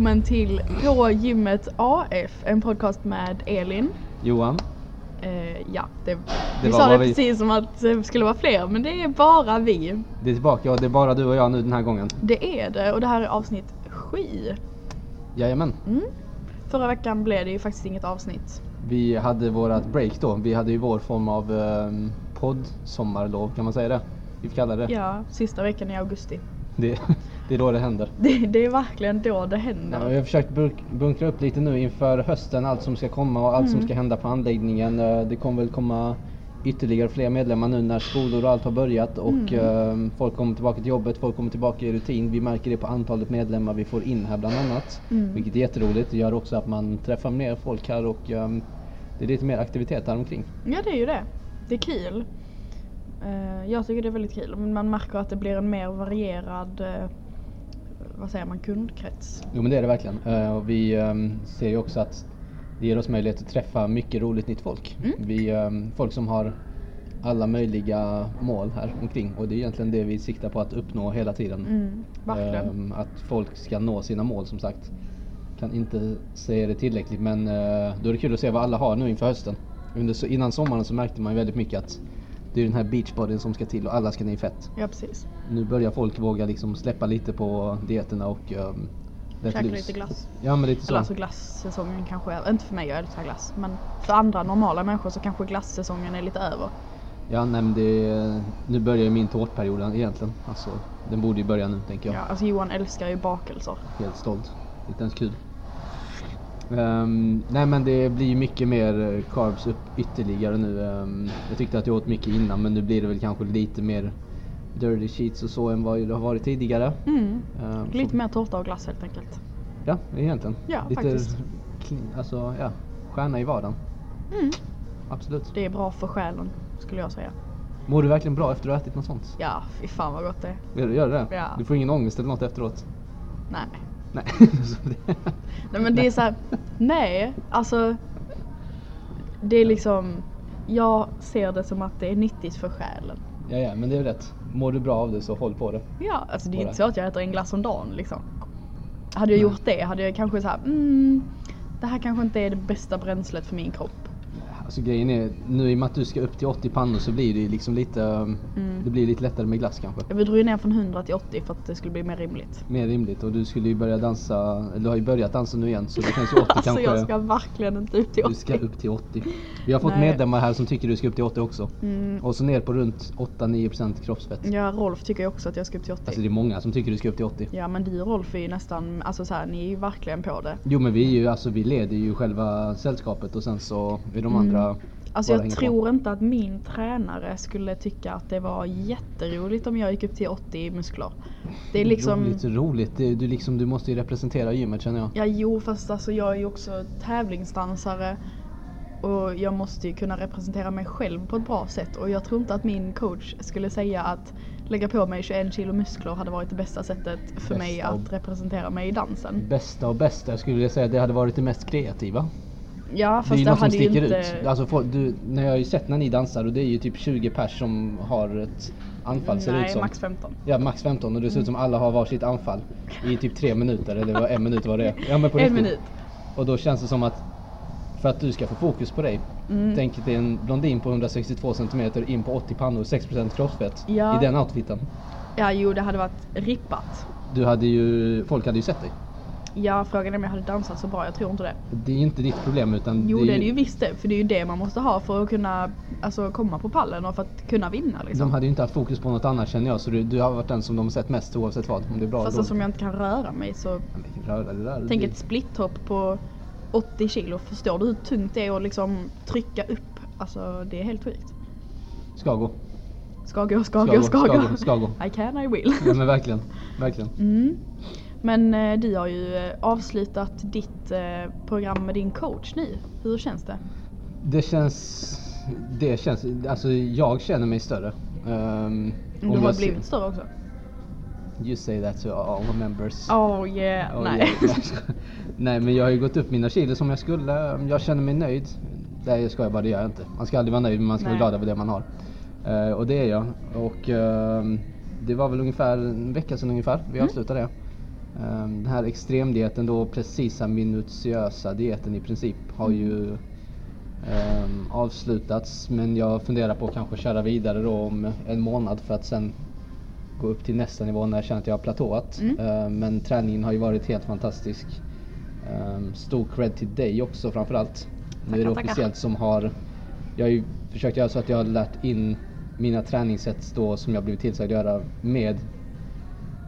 välkommen till På gymmet AF, en podcast med Elin. Johan, Eh, ja, det, Det vi sa det vi- precis som att det skulle vara fler, men det är bara vi. det är tillbaka och det är bara du och jag nu den här gången. Det är det och det här är avsnitt 7. Jajamän. Mm. Förra veckan blev det ju faktiskt inget avsnitt. Vi hade vårat break då. Vi hade ju vår form av um, podd sommarlov kan man säga det? Vi får kalla det. Ja, sista veckan i augusti. det. Det är då det händer. Det, det är verkligen då det Ja, händer. vi har försökt bunk- bunkra upp lite nu inför hösten, allt som ska komma och allt som Mm. ska hända på anläggningen. Eh, Det kommer väl komma ytterligare fler medlemmar nu när skolor och allt har börjat och Mm. eh, folk kommer tillbaka till jobbet, folk kommer tillbaka i rutin. Vi märker det på antalet medlemmar vi får in här bland annat. Mm. Vilket är jätteroligt. Det gör också att man träffar mer folk här och eh, det är lite mer aktivitet här omkring. Ja, det är ju det. Det är kul. Eh, jag tycker det är väldigt kul. Man märker att det blir en mer varierad eh, vad säger man, kundkrets. Jo men det är det verkligen. Eh, och vi ehm, ser ju också att det ger oss möjlighet att träffa mycket roligt nytt folk. Mm. Vi, ehm, folk som har alla möjliga mål här omkring och det är egentligen det vi siktar på att uppnå hela tiden. Mm. Ehm, att folk ska nå sina mål som sagt. Kan inte säga det tillräckligt men eh, då är det kul att se vad alla har nu inför hösten. Under, innan sommaren så märkte man ju väldigt mycket att det är den här beachbodyn som ska till och alla ska ner i fett. Ja, precis. Nu börjar folk våga liksom släppa lite på dieterna och um, Käka lite glass. Ja men lite så. Eller alltså glassäsongen kanske är, inte för mig, jag älskar glass. Men för andra normala människor så kanske glassäsongen är lite över. Ja nej men det, nu börjar ju min tårtperiod egentligen. Alltså den borde ju börja nu tänker Ja. jag. alltså Johan älskar ju bakelser. Helt stolt. Inte ens kul. Ehm, nej men det blir mycket mer eh, carbs upp ytterligare nu. Ehm, jag tyckte att jag åt mycket innan men nu blir det väl kanske lite mer dirty sheets och så än vad det har varit tidigare. Mm. Ehm, Lite så- mer tårta och glass helt enkelt. Ja egentligen. Ja, lite faktiskt. alltså ja, stjärna i vardagen. Mm. Absolut. Det är bra för själen, skulle jag säga. Mår du verkligen bra efter att ha ätit något sånt? Ja, fy fan vad gott det är. Gör du gör du det? Ja. Du får ingen ångest eller något efteråt? Nej. Nej. Det- Nej men det är så här, nej, alltså det är liksom, jag ser det som att det är nyttigt för själen. ja, ja, men det är rätt. Mår du bra av det så håll på det. Ja, alltså det är Bara. inte så att jag äter en glass om dagen liksom. Hade jag Nej. gjort det hade jag kanske så här, mm, det här kanske inte är det bästa bränslet för min kropp. Alltså grejen är, nu i och med att du ska upp till 80 pannor så blir det ju liksom lite, um, Mm. det blir lite lättare med glass kanske. Jag vill dra ner från 100 till 80 för att det skulle bli mer rimligt. Mer rimligt och du skulle ju börja dansa, eller du har ju börjat dansa nu igen så det känns ju 80 Alltså kanske. jag ska verkligen inte upp till 80. Du ska upp till 80. Vi har fått Nej. medlemmar här som tycker du ska upp till 80 också. Mm. Och så ner på runt 8-9% kroppsfett. Ja, Rolf tycker ju också att jag ska upp till 80. Alltså det är många som tycker du ska upp till 80. Ja men du Rolf är ju nästan, alltså så här, ni är ju verkligen på det. Jo men vi är ju, alltså vi leder ju själva sällskapet och sen så är de Mm. Andra Alltså bara jag hänger på. tror inte att min tränare skulle tycka att det var jätteroligt om jag gick upp till 80 i muskler. Det är liksom... Roligt, roligt. Det, du, liksom, du måste ju representera gymmet känner jag. Ja jo fast alltså jag är ju också tävlingsdansare och jag måste ju kunna representera mig själv på ett bra sätt och jag tror inte att min coach skulle säga att lägga på mig 21 kilo muskler hade varit det bästa sättet för mig Bästa och- att representera mig i dansen. Bästa och bästa, jag skulle säga det hade varit det mest kreativa. Ja det är fast ju det, något som hade ju sticker inte... ut. Alltså, folk, du, när jag har ju sett när ni dansar och det är ju typ 20 pers som har ett anfall ser det ut Nej som. max 15. Ja, max 15 och det ser ut som alla har varsitt anfall i typ tre minuter eller en minut vad det är. Ja, men på En riktigt. minut. Och då känns det som att för att du ska få fokus på dig. Mm. Tänk dig en blondin på 162 cm in på 80 pannor, 6% kroppsfett Ja. i den outfiten. Ja jo det hade varit rippat. Du hade ju, folk hade ju sett dig. Ja, frågan är om jag hade dansat så bra, jag tror inte det. Det är inte ditt problem utan Jo det är det ju visst det, för det är ju det man måste ha för att kunna alltså, komma på pallen och för att kunna vinna liksom. De hade ju inte haft fokus på något annat känner jag så du, du har varit den som de har sett mest oavsett vad. Om det är bra Fast eller alltså, om jag inte kan röra mig så. Röra det där. tänk det- ett splithopp på 80 kilo, förstår du hur tungt det är att liksom trycka upp? Alltså det är helt sjukt. Ska gå. Ska gå, ska Ska gå, ska gå, ska gå. I can, I will. Ja men verkligen. Verkligen. Mm. Men eh, du har ju eh, avslutat ditt eh, program med din coach nu. Hur känns det? Det känns... Det känns... Alltså jag känner mig större. Um, Du har blivit större också? You say that to all the members. Oh yeah, Oh, nej. yeah. Nej men jag har ju gått upp mina kilo som jag skulle. Jag känner mig nöjd. Nej ska jag bara, det gör jag inte. Man ska aldrig vara nöjd men man ska Nej. vara glad över det man har. Eh, och det är jag. Och ehm, det var väl ungefär en vecka sedan ungefär vi Mm. avslutade det. Ehm, den här extremdieten då, precisa minutiösa dieten i princip har ju ehm, avslutats. Men jag funderar på att kanske köra vidare då om en månad för att sen gå upp till nästa nivå när jag känner att jag har platåat. Mm. Ehm, men träningen har ju varit helt fantastisk. Um, stor cred till dig också framförallt. Nu är det Tackar, tackar. officiellt som har Jag har ju försökt göra så att jag har lärt in mina träningssätt då som jag blivit tillsagd göra med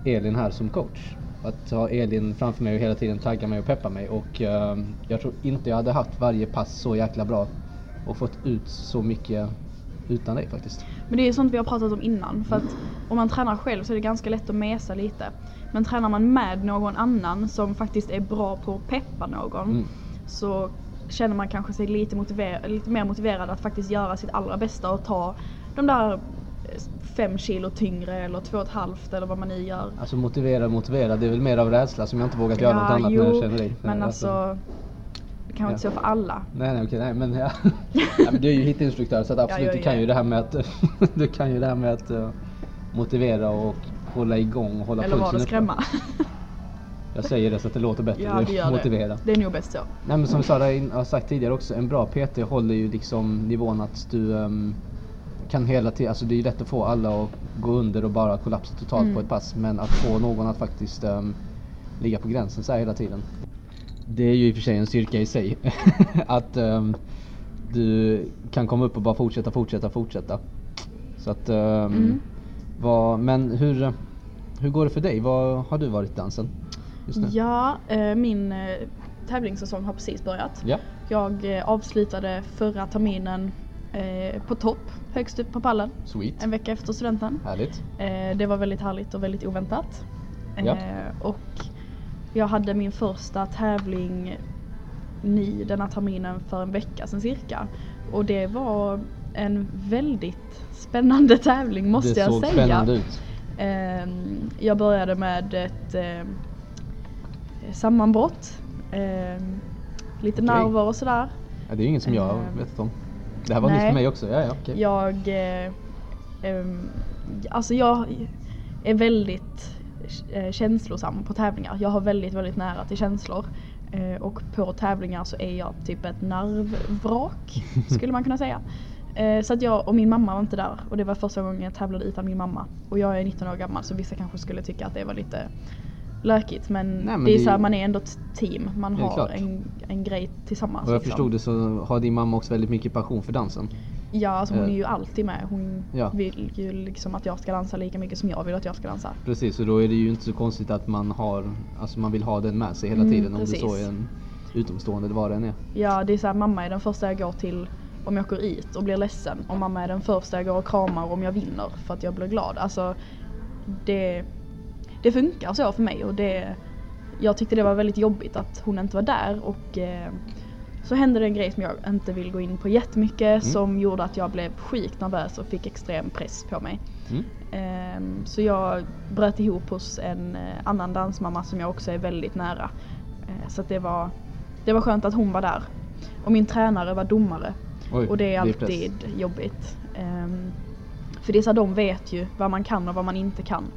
Elin här som coach. Att ha Elin framför mig och hela tiden tagga mig och peppa mig och ehm, jag tror inte jag hade haft varje pass så jäkla bra och fått ut så mycket utan dig faktiskt. Men det är sånt vi har pratat om innan. För att om man tränar själv så är det ganska lätt att mesa lite. Men tränar man med någon annan som faktiskt är bra på att peppa någon Mm. så känner man kanske sig lite, motiver- lite mer motiverad att faktiskt göra sitt allra bästa och ta de där eh, fem kilo tyngre eller två och ett halvt eller vad man nu gör. Alltså motivera motivera, det är väl mer av rädsla som jag inte vågat göra något annat jo, när jag känner dig. men Eh, alltså det kan vara inte Ja. så för alla. Nej nej okej, nej men, ja. ja, men du är ju hitinstruktör så absolut jag du kan ju det här med att du kan ju det här med att eh, motivera och hålla igång och hålla Eller var pulsen det skrämma? Jag säger det så att det låter bättre. ja det gör motivera. det. Det är nog bäst så. Nej men som vi sa, där in- har sagt tidigare också, en bra PT håller ju liksom nivån att du ehm, kan hela tiden, alltså det är ju lätt att få alla att gå under och bara kollapsa totalt Mm. på ett pass men att få någon att faktiskt ehm, ligga på gränsen så här hela tiden. Det är ju i och för sig en styrka i sig att ehm, du kan komma upp och bara fortsätta, fortsätta, fortsätta. Så att, ehm, Mm. vad, men hur, hur går det för dig? Vad har du varit i dansen just nu? Ja, eh, min eh, tävlingssäsong har precis börjat. Ja. Jag eh, avslutade förra terminen eh, på topp, högst upp på pallen. Sweet. En vecka efter studenten. Härligt. Eh, det var väldigt härligt och väldigt oväntat. Eh, Ja. och jag hade min första tävling ny denna terminen för en vecka sedan cirka. Och det var en väldigt spännande tävling måste det jag såg säga. spännande ut. Ehm, jag började med ett ehm, sammanbrott. ehm, lite Okej. nerver och sådär. Ja, det är inget som jag Ehm, vet om. Det här var nytt för mig också. Ja, ja, okej. Jag, eh, alltså jag är väldigt eh, känslosam på tävlingar. Jag har väldigt, väldigt nära till känslor. Eh, och på tävlingar så är jag typ ett nervvrak, skulle man kunna säga. Eh, så att jag och min mamma var inte där och det var första gången jag tävlade utan min mamma. Och jag är 19 år gammal så vissa kanske skulle tycka att det var lite lökigt men, Nej, men det är det- så här, man är ändå ett team. Man har en, en grej tillsammans. Och jag liksom. förstod det så har din mamma också väldigt mycket passion för dansen. Ja, alltså hon Eh. är ju alltid med. Hon Ja. vill ju liksom att jag ska dansa lika mycket som jag vill att jag ska dansa. Precis, och då är det ju inte så konstigt att man har, alltså man vill ha den med sig hela Mm, tiden om det så är en utomstående eller vad det än är. Ja, det är så här, mamma är den första jag går till om jag åker ut och blir ledsen. Och mamma är den första jag går och kramar om jag vinner för att jag blir glad. Alltså, det, det funkar så för mig och det, jag tyckte det var väldigt jobbigt att hon inte var där och eh, så hände det en grej som jag inte vill gå in på jättemycket som gjorde att jag blev sjukt nervös och fick extrem press på mig. Mm. Ehm, Så jag bröt ihop hos en eh, annan dansmamma som jag också är väldigt nära. Eh, Så det var, det var skönt att hon var där. Och min tränare var domare. Oj, och det är blir press. alltid jobbigt. Ehm, För det är så de vet ju vad man kan och vad man inte kan.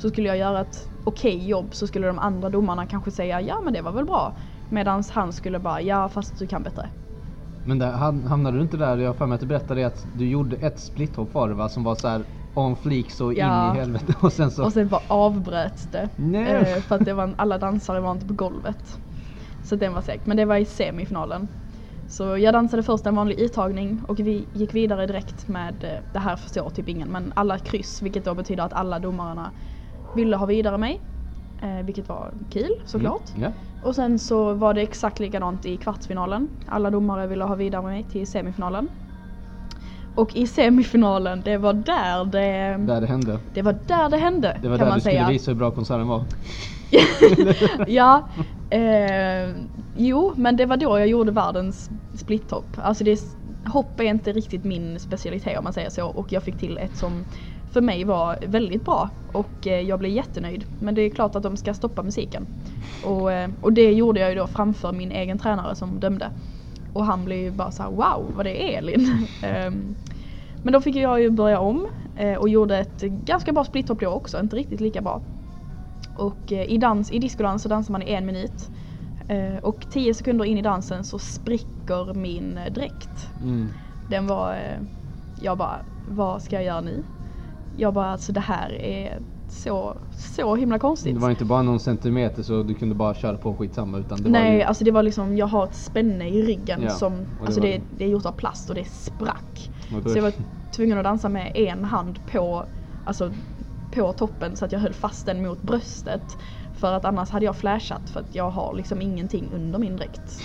Så skulle jag göra ett okej jobb så skulle de andra domarna kanske säga ja men det var väl bra. Medan han skulle bara ja fast du kan bättre. Men där, ham- hamnade du inte där, jag har för mig att du berättade att du gjorde ett splithopp var det va? Som var så här on fleek så Ja. in i helvete och sen så... Och sen bara avbröts det. Nej. Eh, för att det var, alla dansare var inte på golvet. Så den var segt. Men det var i semifinalen. Så jag dansade först en vanlig uttagning och vi gick vidare direkt med, eh, det här förstår typ ingen, men alla kryss. Vilket då betyder att alla domarna ville ha vidare mig. Eh, vilket var kul såklart. Mm. Ja. Och sen så var det exakt likadant i kvartsfinalen. Alla domare ville ha vidare mig till semifinalen. Och i semifinalen, det var där det, Där det hände. det, var där det hände Det var kan där man du skulle säga. visa hur bra konserten var. ja, eh, jo men det var då jag gjorde världens splithopp. Alltså det, hopp är inte riktigt min specialitet om man säger så och jag fick till ett som för mig var väldigt bra och eh, jag blev jättenöjd. Men det är klart att de ska stoppa musiken. Och, eh, och det gjorde jag ju då framför min egen tränare som dömde. Och han blev ju bara så här: wow vad det är Elin. Ehm, men då fick jag ju börja om eh, och gjorde ett ganska bra splithopp då också, inte riktigt lika bra. Och i, dans, i discodans så dansar man i en minut. Och 10 sekunder in i dansen så spricker min dräkt. Mm. Den var, jag bara, vad ska jag göra nu? Jag bara, alltså det här är så, så himla konstigt. Det var inte bara någon centimeter så du kunde bara köra på skitsamma utan det var Nej, ju... alltså det var liksom, jag har ett spänne i ryggen Ja, som, det alltså var det, det. det är gjort av plast och det sprack. Och Så jag var tvungen att dansa med en hand på, alltså på toppen så att jag höll fast den mot bröstet. För att annars hade jag flashat för att jag har liksom ingenting under min dräkt.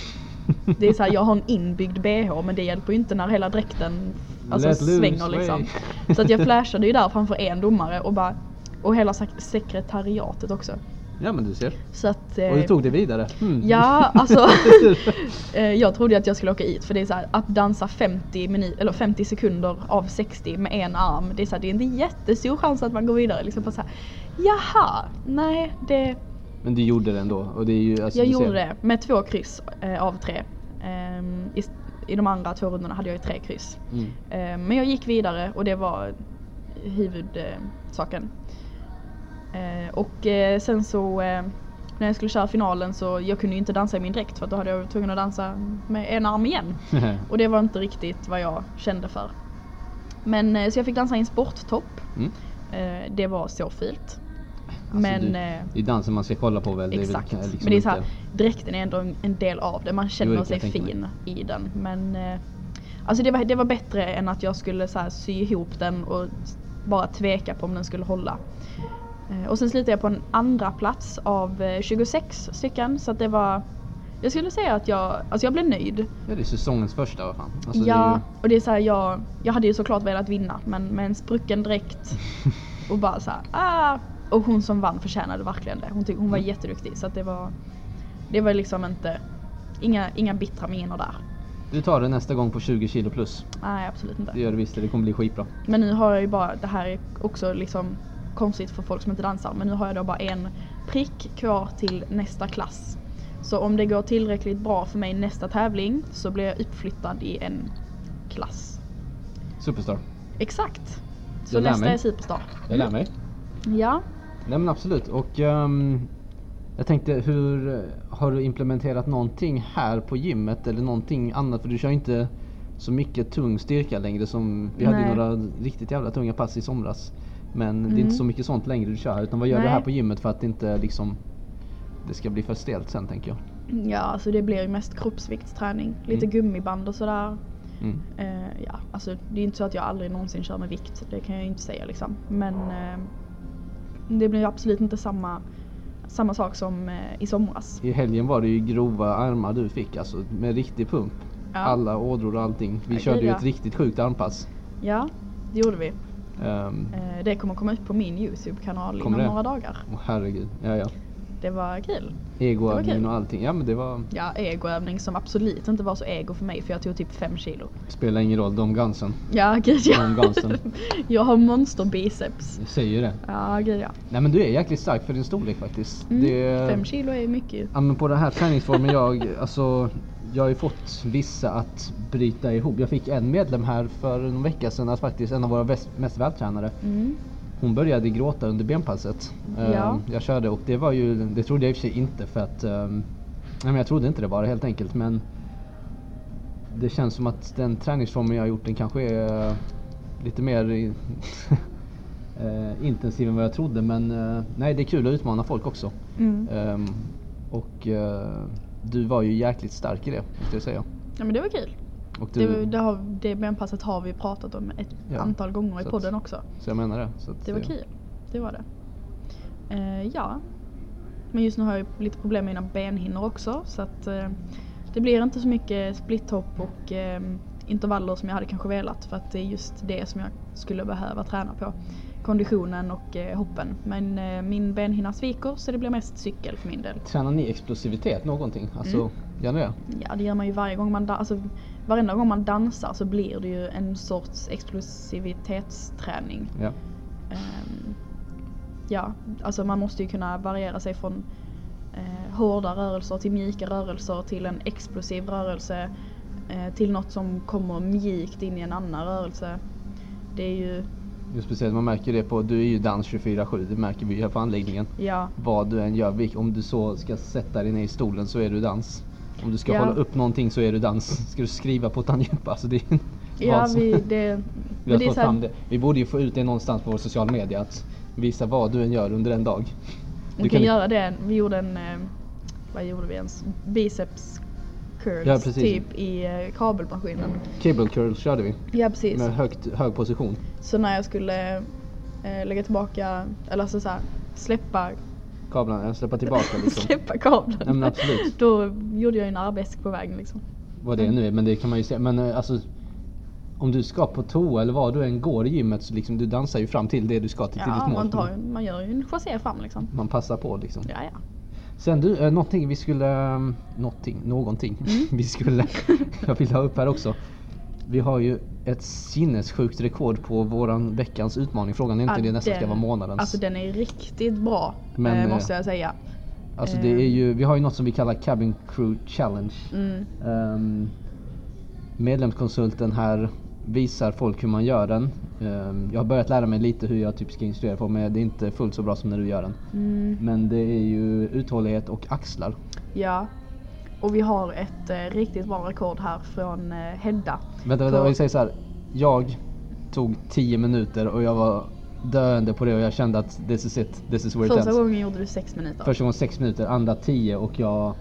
Det är så här, jag har en inbyggd bh men det hjälper ju inte när hela dräkten alltså, Let svänger liksom. Så att jag flashade ju där framför en domare och bara och hela sek- sekretariatet också. Ja men du ser. Så att, Och du eh, tog det vidare. Mm. Ja, alltså eh, jag trodde att jag skulle åka hit för det är så här, att dansa 50, minu- eller 50 sekunder av 60 med en arm. Det är, så här, det är inte jättestor chans att man går vidare. Liksom på så här, Jaha, nej det, Men du gjorde det ändå och det är ju alltså, jag gjorde det med två kryss eh, av tre. Ehm, i, i de andra två rundorna hade jag ju tre kryss. Mm. Eh, Men jag gick vidare och det var huvudsaken. Eh, Och eh, sen så när jag skulle köra finalen så jag kunde ju inte dansa i min dräkt för då hade jag varit tvungen att dansa med en arm igen. Och det var inte riktigt vad jag kände för. Men så jag fick dansa i en sporttopp. Mm. Det var så fult. Alltså, Men eh, det är dansen man ska kolla på väl? Exakt. Det väl liksom men det är så här, dräkten är ändå en, en del av det. Man känner Jo, det sig fin i den. Men eh, alltså det var, det var bättre än att jag skulle så här, sy ihop den och bara tveka på om den skulle hålla. Eh, och sen slutade jag på en andra plats av eh, 26 stycken. Så att det var jag skulle säga att jag, alltså jag blev nöjd. Ja det är säsongens första vad fan. Alltså, ja, och det är så här, jag, jag hade ju såklart velat vinna men med en sprucken dräkt och bara så här, ah. Och hon som vann förtjänade verkligen det. Hon, tyck, hon var Mm. jätteduktig så det var Det var liksom inte Inga, inga bittra miner där. Du tar det nästa gång på 20 kilo plus. Nej absolut Det inte. gör det visst, det kommer bli skitbra. Men nu har jag ju bara, det här är också liksom konstigt för folk som inte dansar men nu har jag då bara en prick kvar till nästa klass. Så om det går tillräckligt bra för mig nästa tävling så blir jag uppflyttad i en klass. Superstar. Exakt. Så nästa mig. är Superstar. Jag lär mig. Ja. Nej men absolut och ehm, jag tänkte hur eh, har du implementerat någonting här på gymmet eller någonting annat? För du kör inte så mycket tung styrka längre som vi hade ju Nej. några riktigt jävla tunga pass i somras. Men det är Mm. inte så mycket sånt längre du kör utan vad gör du Nej. här på gymmet för att det inte liksom det ska bli för stelt sen tänker jag. Ja, alltså det blir ju mest kroppsviktsträning. Lite Mm. gummiband och sådär. Mm. Eh, ja, alltså det är inte så att jag aldrig någonsin kör med vikt. Det kan jag inte säga liksom. Men eh, det blir absolut inte samma, samma sak som eh, i somras. I helgen var det ju grova armar du fick alltså med riktig pump. Ja. Alla ådror och allting. Vi Ja, körde ju ja. ett riktigt sjukt armpass. Ja, det gjorde vi. Eh, det kommer komma ut på min Youtube-kanal inom det? några dagar. Åh herregud. Ja ja. Det var kul. Egoövning och allting. Ja men det var Ja, egoövning som absolut inte var så ego för mig för jag tog typ 5 kilo. Spelar ingen roll, de gansen. Ja, gud ja. De gansen. jag har monsterbiceps. Jag säger det. Ja, gud ja. Nej men du är jäkligt stark för din storlek faktiskt. Mm, Det, Fem kilo är mycket ja, men på den här träningsformen jag, alltså jag har ju fått vissa att bryta ihop. Jag fick en medlem här för en vecka sedan, att faktiskt en av våra mest vältränade. Mm. Hon började gråta under benpasset. Ja. Ehm, Jag körde och det var ju, det trodde jag i och för sig inte för att, ehm, nej men jag trodde inte det bara helt enkelt men det känns som att den träningsformen jag har gjort den kanske är eh, lite mer eh, intensiv än vad jag trodde men eh, nej det är kul att utmana folk också. Mm. Ehm, och eh, du var ju jäkligt stark i det måste jag säga. Ja men det var kul. Du, Det, det, har, det benpasset har vi pratat om ett Ja, antal gånger i så podden också. Så jag menar det. Så att, Det var kul. Det var det. Eh, ja. Men just nu har jag lite problem med mina benhinnor också så att eh, det blir inte så mycket splithopp och eh, intervaller som jag hade kanske velat för att det är just det som jag skulle behöva träna på. Konditionen och eh, hoppen. Men eh, min benhinna sviker så det blir mest cykel för min del. Tränar ni explosivitet någonting? Alltså, Mm. gör ni det? Ja det gör man ju varje gång man, da- alltså, varenda gång man dansar så blir det ju en sorts explosivitetsträning. Ja. Ehm, ja, alltså man måste ju kunna variera sig från eh, hårda rörelser till mjuka rörelser till en explosiv rörelse eh, till något som kommer mjukt in i en annan rörelse. Det är ju Just speciellt, man märker det på, du är ju dans 24-7, det märker vi ju här på anläggningen. Ja, Vad du än gör, om du så ska sätta dig ner i stolen så är du dans. Om du ska Ja. hålla upp någonting så är du dans. Ska du skriva på tangentbord, alltså det är ja vi, det, vi har det fått fram det. Vi borde ju få ut det någonstans på vår social media att visa vad du än gör under en dag. Vi kan göra det. Vi gjorde en, eh, vad gjorde vi ens? Biceps curls Ja, typ i eh, kabelmaskinen. Cable curl körde vi Ja precis. med högt, hög position. Så när jag skulle eh, lägga tillbaka, eller alltså så här, släppa, Kablarna, släppa tillbaka liksom. släppa kabeln. Ja, men absolut. Då gjorde jag en arabesque på vägen liksom. vad det nu är, men det kan man ju se. Men eh, alltså om du ska på toa eller vad du än går i gymmet så liksom du dansar ju fram till det du ska till, till Ja, ditt mål. man, tar, man gör ju en chassé fram liksom. Man passar på liksom. Ja, ja. Sen du, eh, någonting vi skulle, um, någonting, någonting Mm. vi skulle, jag vill ha upp här också. Vi har ju ett sinnessjukt rekord på våran veckans utmaning. Frågan är inte Ja, det nästan ska vara månadens. Alltså den är riktigt bra, Men, eh, eh, måste jag säga. Alltså det är ju, vi har ju något som vi kallar Cabin Crew Challenge. Mm. Ehm, medlemskonsulten här visar folk hur man gör den. Ehm, jag har börjat lära mig lite hur jag typ ska instruera på men det är inte fullt så bra som när du gör den. Mm. Men det är ju uthållighet och axlar. Ja. Och vi har ett eh, riktigt bra rekord här från eh, Hedda. Vänta, vänta, jag säger så här. Jag tog 10 minuter och jag var döende på det och jag kände att this is it, this is where it Första ends. gången gjorde du sex minuter. Första gången 6 minuter, andra 10 och jag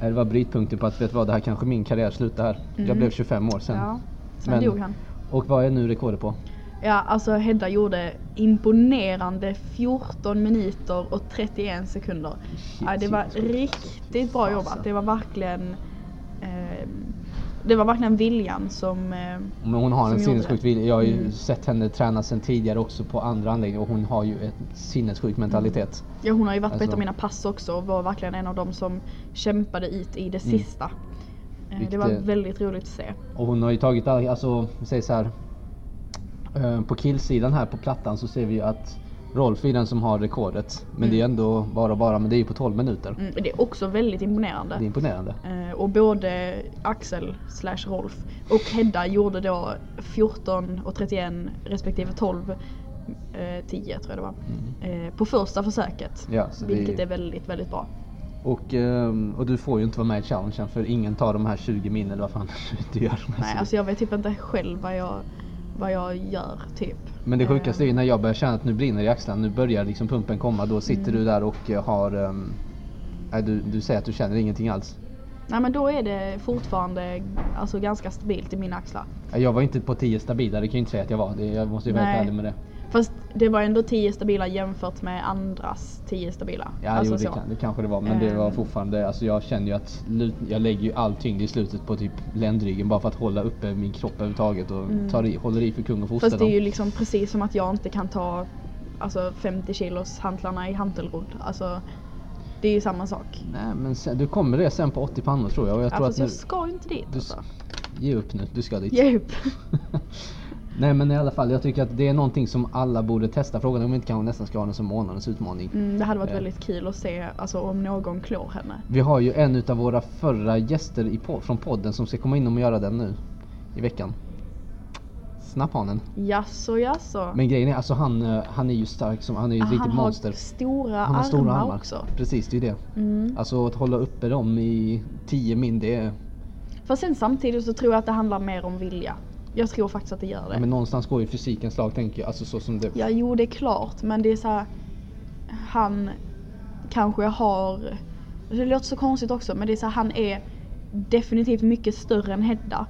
det var brytpunkten på att vet vad, det här kanske min karriär slutar här. Jag Mm. blev 25 år sen. Ja. Sen Men- dog han. Och vad är nu rekordet på? Ja, alltså Hedda gjorde imponerande 14 minuter och 31 sekunder. Ja, det var sinnessjukt. riktigt bra Fasen. jobbat. Det var verkligen eh, Det var verkligen viljan som eh, Men hon har en sinnessjuk vilja. Jag har ju Mm. sett henne träna sen tidigare också på andra anläggningar och hon har ju en sinnessjuk mentalitet. Ja hon har ju varit på ett Alltså- av mina pass också och var verkligen en av dem som kämpade ut i det Mm. sista. Eh, Vilket Det var väldigt roligt att se. Och hon har ju tagit, all- alltså, vi säger så här. eh, På killsidan här på plattan så ser vi ju att Rolf är den som har rekordet. Men det är ändå bara bara, men det är ju på 12 minuter. Mm, det är också väldigt imponerande. Det är imponerande. Eh, och både Axel slash Rolf och Hedda gjorde då 14 och 31 respektive 12 eh, 10 tror jag det var. Eh, på första försöket. Ja, det vilket är- är väldigt, väldigt bra. Och, ehm, och du får ju inte vara med i challengen för ingen tar de här 20 min eller vad fan du gör. Nej, alltså jag vet typ inte själv vad jag, vad jag gör typ. Men det sjukaste är ju när jag börjar känna att nu brinner i axlarna, nu börjar liksom pumpen komma, då sitter Mm. du där och har ehm, nej, du, du säger att du känner ingenting alls. Nej men då är det fortfarande alltså, ganska stabilt i mina axlar. Jag var inte på 10 stabila, det kan jag inte säga att jag var. Jag måste ju vara helt ärlig med det. Fast det var ändå 10 stabila jämfört med andras 10 stabila. Ja, alltså jo, det, kan, det kanske det var, men det var Ehm. fortfarande, alltså jag känner ju att jag lägger ju all tyngd i slutet på typ ländryggen bara för att hålla uppe min kropp överhuvudtaget och tar i, håller i för kung och foster. Mm. Fast det är ju liksom precis som att jag inte kan ta alltså 50 kilos hantlarna i hantelrodd. Alltså det är ju samma sak. Nej men sen, du kommer det sen på 80 pannor tror jag och jag Ja, tror fast att nu, jag ska ju inte dit du, alltså. ge upp nu, du ska dit. Ge upp. Nej men i alla fall, jag tycker att det är någonting som alla borde testa. Frågan är om vi inte kanske nästan ska ha den som månadens utmaning. Mm, det hade varit Eh. väldigt kul att se alltså, om någon klår henne. Vi har ju en utav våra förra gäster i po- från podden som ska komma in och göra den nu i veckan. Snapphanen. Jaså jaså. Men grejen är, alltså han, eh, han är ju stark som, han är ju ett Ah, riktigt monster. stora Han har stora armar. också. Precis, det är ju det. Mm. Alltså att hålla uppe dem i 10 min, det är... Fast sen samtidigt så tror jag att det handlar mer om vilja. Jag tror faktiskt att det gör det. Men någonstans går ju fysikens lag tänker jag. Alltså så som det... Ja, jo det är klart, men det är så här. Han kanske har, det låter så konstigt också, men det är så här, han är definitivt mycket större än Hedda.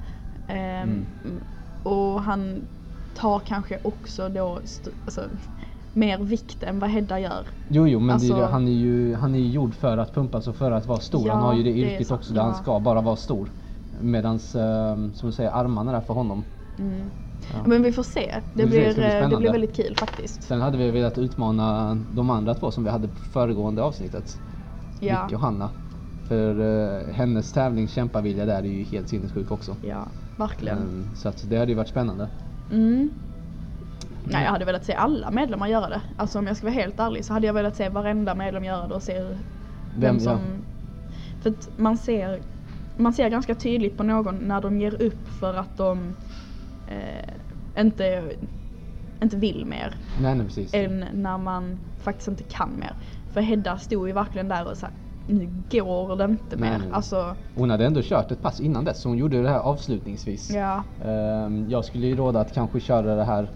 Ehm, Mm. Och han tar kanske också då alltså, mer vikt än vad Hedda gör. Jo, jo, men det är, Alltså- ju- han, är ju, han är ju gjord för att pumpas och för att vara stor. Ja, han har ju det det är yrket sant, också där han ja. ska bara vara stor. Medans, eh, som du säger, armarna där för honom. Mm. Ja. Men vi får se. Det, blir, bli eh, det blir väldigt kul faktiskt. Sen hade vi velat utmana de andra två som vi hade på föregående avsnittet. Ja. Vicky och Hanna. För eh, hennes tävlingskämpavilja där är ju helt sinnessjuk också. Ja, verkligen. Mm, så att det hade ju varit spännande. Mm. Nej, jag hade velat se alla medlemmar göra det. Alltså om jag ska vara helt ärlig så hade jag velat se varenda medlem göra det och se vem, Vem- som... ja. För att man ser, man ser ganska tydligt på någon när de ger upp för att de eh, inte inte vill mer Nej, nej precis. än när man faktiskt inte kan mer. För Hedda stod ju verkligen där och här, nu går det inte Nej, mer. nej. Alltså, Hon hade ändå kört ett pass innan dess så hon gjorde det här avslutningsvis. ja. Ehm, Jag skulle ju råda att kanske köra det här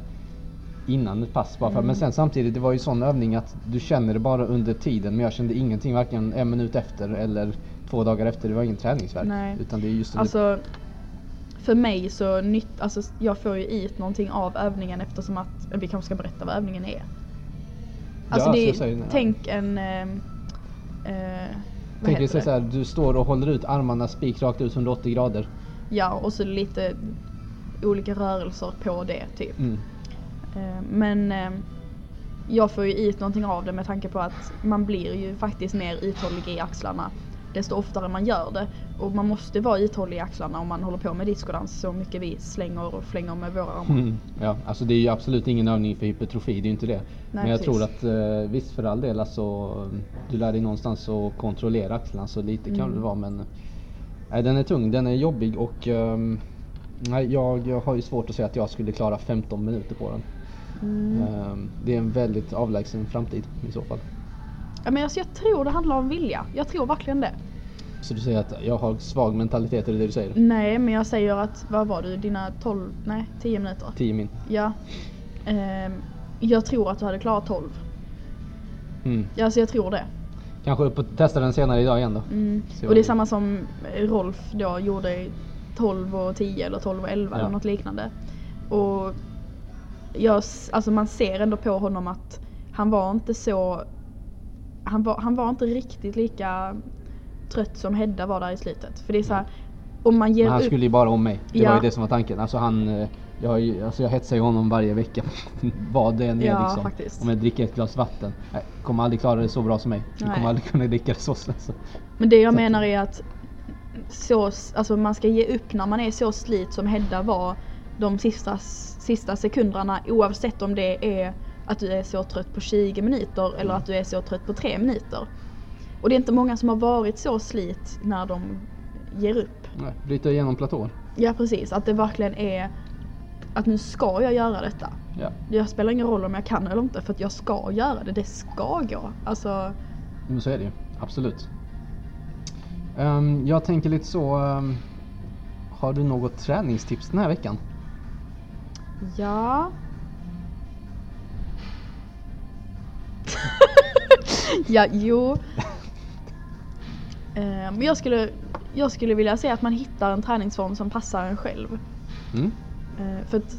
innan ett pass bara för, Mm. men sen samtidigt det var ju sån övning att du känner det bara under tiden men jag kände ingenting varken en minut efter eller två dagar efter. Det var ingen träningsvärk. Nej. Utan det är just Alltså för mig så nytt, alltså jag får ju ut någonting av övningen eftersom att, vi kanske ska berätta vad övningen är. Alltså Ja, det så är, säger tänk en, eh, eh, Tänk dig så här, du står och håller ut armarna spik rakt ut 180 grader. Ja och så lite olika rörelser på det typ. Mm. Eh, Men eh, jag får ju ut någonting av det med tanke på att man blir ju faktiskt mer uthållig i axlarna desto oftare man gör det. Och man måste vara uthållig i axlarna om man håller på med discodans så mycket vi slänger och flänger med våra armar. Mm. Ja, alltså det är ju absolut ingen övning för hypertrofi, det är ju inte det. Men jag precis. tror att eh, visst för all del alltså, du lär dig någonstans att kontrollera axlarna så lite kan Mm. det vara men nej, den är tung, den är jobbig och ehm, nej, jag, jag har ju svårt att säga att jag skulle klara 15 minuter på den. Mm. Ehm, det är en väldigt avlägsen framtid i så fall. Ja, men alltså, jag tror det handlar om vilja. Jag tror verkligen det. Så du säger att jag har svag mentalitet, är det det du säger? Nej men jag säger att, vad var du, dina 12, nej 10 minuter? 10 min. Ja. Ehm, jag tror att du hade klarat 12. Mm. Ja, alltså jag tror det. Kanske upp och testa den senare idag igen då. Mm. Och det är samma som Rolf då gjorde 12 och 10 eller 12 och 11 Ja. eller något liknande. Och jag, alltså man ser ändå på honom att han var inte så han var, han var inte riktigt lika trött som Hedda var där i slutet. För det är så här, om man ger Men han upp skulle ju bara om mig. Det Ja. var ju det som var tanken. Alltså han, eh, jag, alltså jag hetsar ju honom varje vecka. Vad det än är Ja, liksom. faktiskt. Om jag dricker ett glas vatten. Jag kommer aldrig klara det så bra som mig. Nej. kommer aldrig kunna dricka det så snabbt. Men det jag Så menar är att så, alltså man ska ge upp när man är så slit som Hedda var de sista, sista sekunderna oavsett om det är att du är så trött på 20 minuter eller att du är så trött på 3 minuter. Och det är inte många som har varit så slit när de ger upp. Nej, bryta igenom platån. Ja precis, att det verkligen är att nu ska jag göra detta. Ja. Det spelar ingen roll om jag kan eller inte för att jag ska göra det, det ska gå. Alltså, Men så är det ju. Absolut. Ehm, jag tänker lite så. ehm, har du något träningstips den här veckan? Ja. ja, jo. Eh, Men jag skulle, jag skulle vilja säga att man hittar en träningsform som passar en själv. Mm? Eh, För att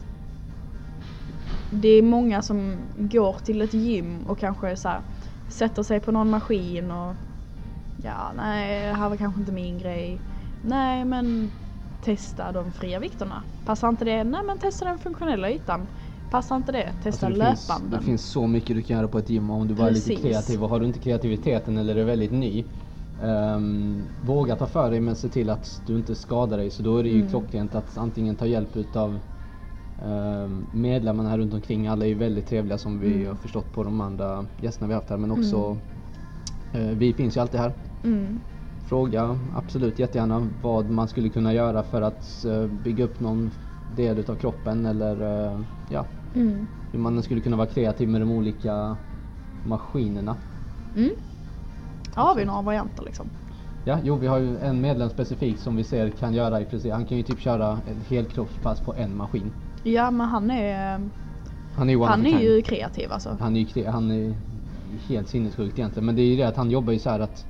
det är många som går till ett gym och kanske så här, sätter sig på någon maskin och ja, nej, det här var kanske inte min grej. Nej, men testa de fria vikterna. Passar inte det? Nej, men testa den funktionella ytan. Passar inte det? Testa Alltså, det, finns, löpbanden. det finns så mycket du kan göra på ett gym om du bara är lite Precis. kreativ. Och har du inte kreativiteten eller är väldigt ny. ehm, våga ta för dig men se till att du inte skadar dig. Så då är det ju Mm. klockrent att antingen ta hjälp utav um, medlemmarna här runt omkring. Alla är ju väldigt trevliga som vi Mm. har förstått på de andra gästerna vi haft här. Men också eh, vi finns ju alltid här. Mm. Fråga absolut jättegärna vad man skulle kunna göra för att eh, bygga upp någon del utav kroppen eller eh, ja, Mm. hur man skulle kunna vara kreativ med de olika maskinerna. Mm. Ja, har vi några varianter liksom. Ja, jo vi har ju en medlem specifikt som vi ser kan göra i princip, han kan ju typ köra ett helkroppspass på en maskin. Ja, men han är, Han är han är ju kreativ alltså. Han är ju kre- han är helt sinnessjukt egentligen. Men det är ju det att han jobbar ju så här att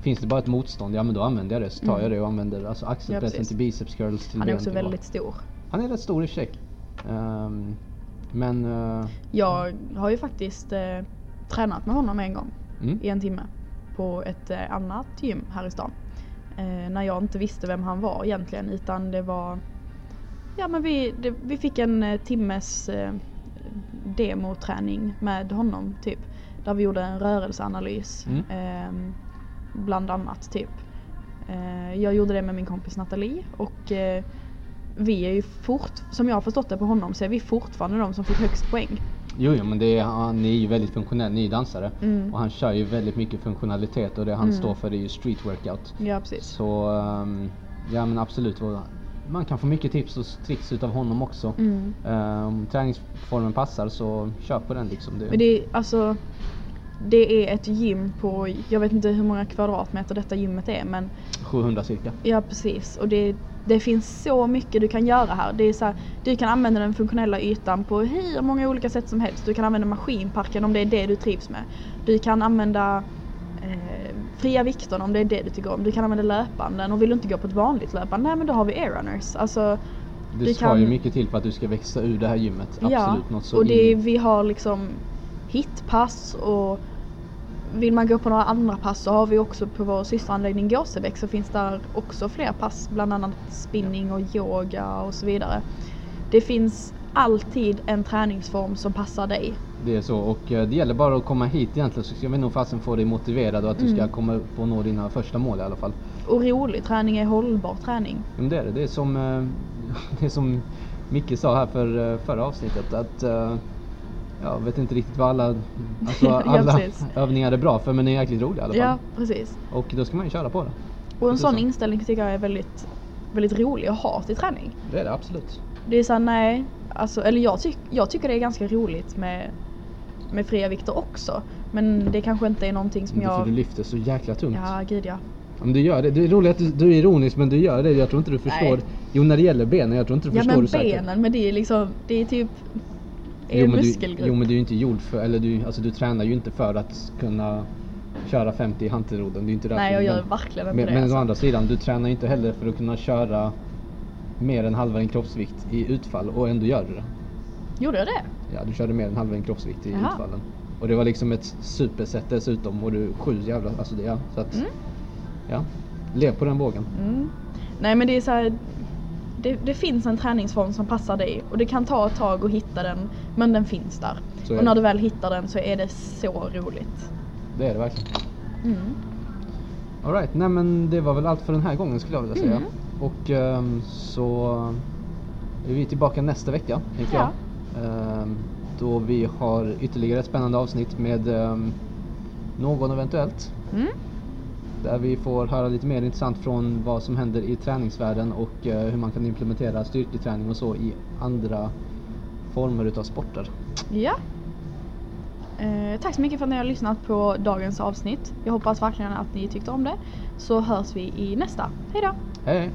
Finns det bara ett motstånd, ja men då använder jag det. Så tar Mm. jag det och använder alltså axelpressen precis. till biceps curls till Han är också väldigt stor. Han är rätt stor i sig. Ehm, men... eh, Jag har ju faktiskt eh, tränat med honom en gång mm, i en timme på ett eh, annat gym här i stan. När jag inte visste vem han var egentligen utan det var Ja men vi, det, vi fick en timmes demoträning med honom typ. Där vi gjorde en rörelseanalys. Mm. ehm, bland annat typ. Jag gjorde det med min kompis Nathalie och vi är ju fort, som jag har förstått det på honom så är vi fortfarande de som fick högst poäng. jo, jo men det är, han är ju väldigt funktionell, ny dansare. Mm. Och han kör ju väldigt mycket funktionalitet och det han Mm. står för är ju street workout. Ja precis. Så ehm, ja men absolut. man kan få mycket tips och tricks utav honom också. Mm. Om träningsformen passar så kör på den liksom. Det, Men det är alltså det är ett gym på, jag vet inte hur många kvadratmeter detta gymmet är men 700 cirka. ja precis och det, det finns så mycket du kan göra här. Det är så här, du kan använda den funktionella ytan på hur många olika sätt som helst. Du kan använda maskinparken om det är det du trivs med. Du kan använda eh, fria vikten om det är det du tycker om. Du kan använda löpanden och vill du inte gå på ett vanligt löpande, nej men då har vi airrunners. Alltså, Det Du ska kan- ju mycket till för att du ska växa ur det här gymmet. Absolut. ja, Något så och det, in- vi har liksom hitpass och vill man gå på några andra pass så har vi också på vår systeranläggning Gåsebäck så finns där också fler pass, bland annat spinning och yoga och så vidare. Det finns alltid en träningsform som passar dig. Det är så och eh, det gäller bara att komma hit egentligen så ska vi nog fasen få dig motiverad och att du ska Mm. komma upp och nå dina första mål i alla fall. Och rolig träning är hållbar träning. Men det är det. Det är som, eh, det är som Micke sa här för eh, förra avsnittet att jag vet inte riktigt vad alla, alltså Ja, alla precis. övningar är bra för men det är jäkligt roliga i alla fall. Ja, precis. Och då ska man ju köra på det. Och en sån så. inställning tycker jag är väldigt, väldigt rolig att ha till träning. Det är det absolut. Det är såhär, nej, alltså, eller jag, tyck, jag tycker det är ganska roligt med, med fria vikter också. Men det kanske inte är någonting som Men det är för jag... du lyfter så jäkla tungt. Ja, gud ja. Om du gör det, det är roligt att du, du är ironisk men du gör det, jag tror inte du förstår. Nej. Jo när det gäller benen, jag tror inte du Ja förstår men hur säkert- benen, men det är liksom, det är typ Jo en men, du, jo men du är ju inte gjord för, eller du, alltså du tränar ju inte för att kunna köra 50 i hantelroden. Det är inte därför Nej jag gör verkligen inte Men, det. men å alltså. andra sidan, du tränar ju inte heller för att kunna köra mer än halva din kroppsvikt i utfall och ändå gör du det. Gjorde jag det? Ja, du körde mer än halva din kroppsvikt i Jaha. utfallen. Och det var liksom ett superset dessutom och du sju jävla, alltså det, ja. Så att, Mm. ja. Lev på den vågen. Mm. Nej men det är så här, det, det finns en träningsform som passar dig och det kan ta ett tag att hitta den men den finns där. Och när du väl hittar den så är det så roligt. Det är det verkligen. Mm. Alright, nej men det var väl allt för den här gången skulle jag vilja säga. Mm. Och ehm, så är vi tillbaka nästa vecka, tänker Ja. jag. Ehm, då vi har ytterligare ett spännande avsnitt med ehm, någon eventuellt. Mm. Där vi får höra lite mer intressant från vad som händer i träningsvärlden och eh, hur man kan implementera styrketräning och så i andra former utav sporter. Ja. Eh, tack så mycket för att ni har lyssnat på dagens avsnitt. Jag hoppas verkligen att ni tyckte om det. Så hörs vi i nästa. Hejdå! Hej!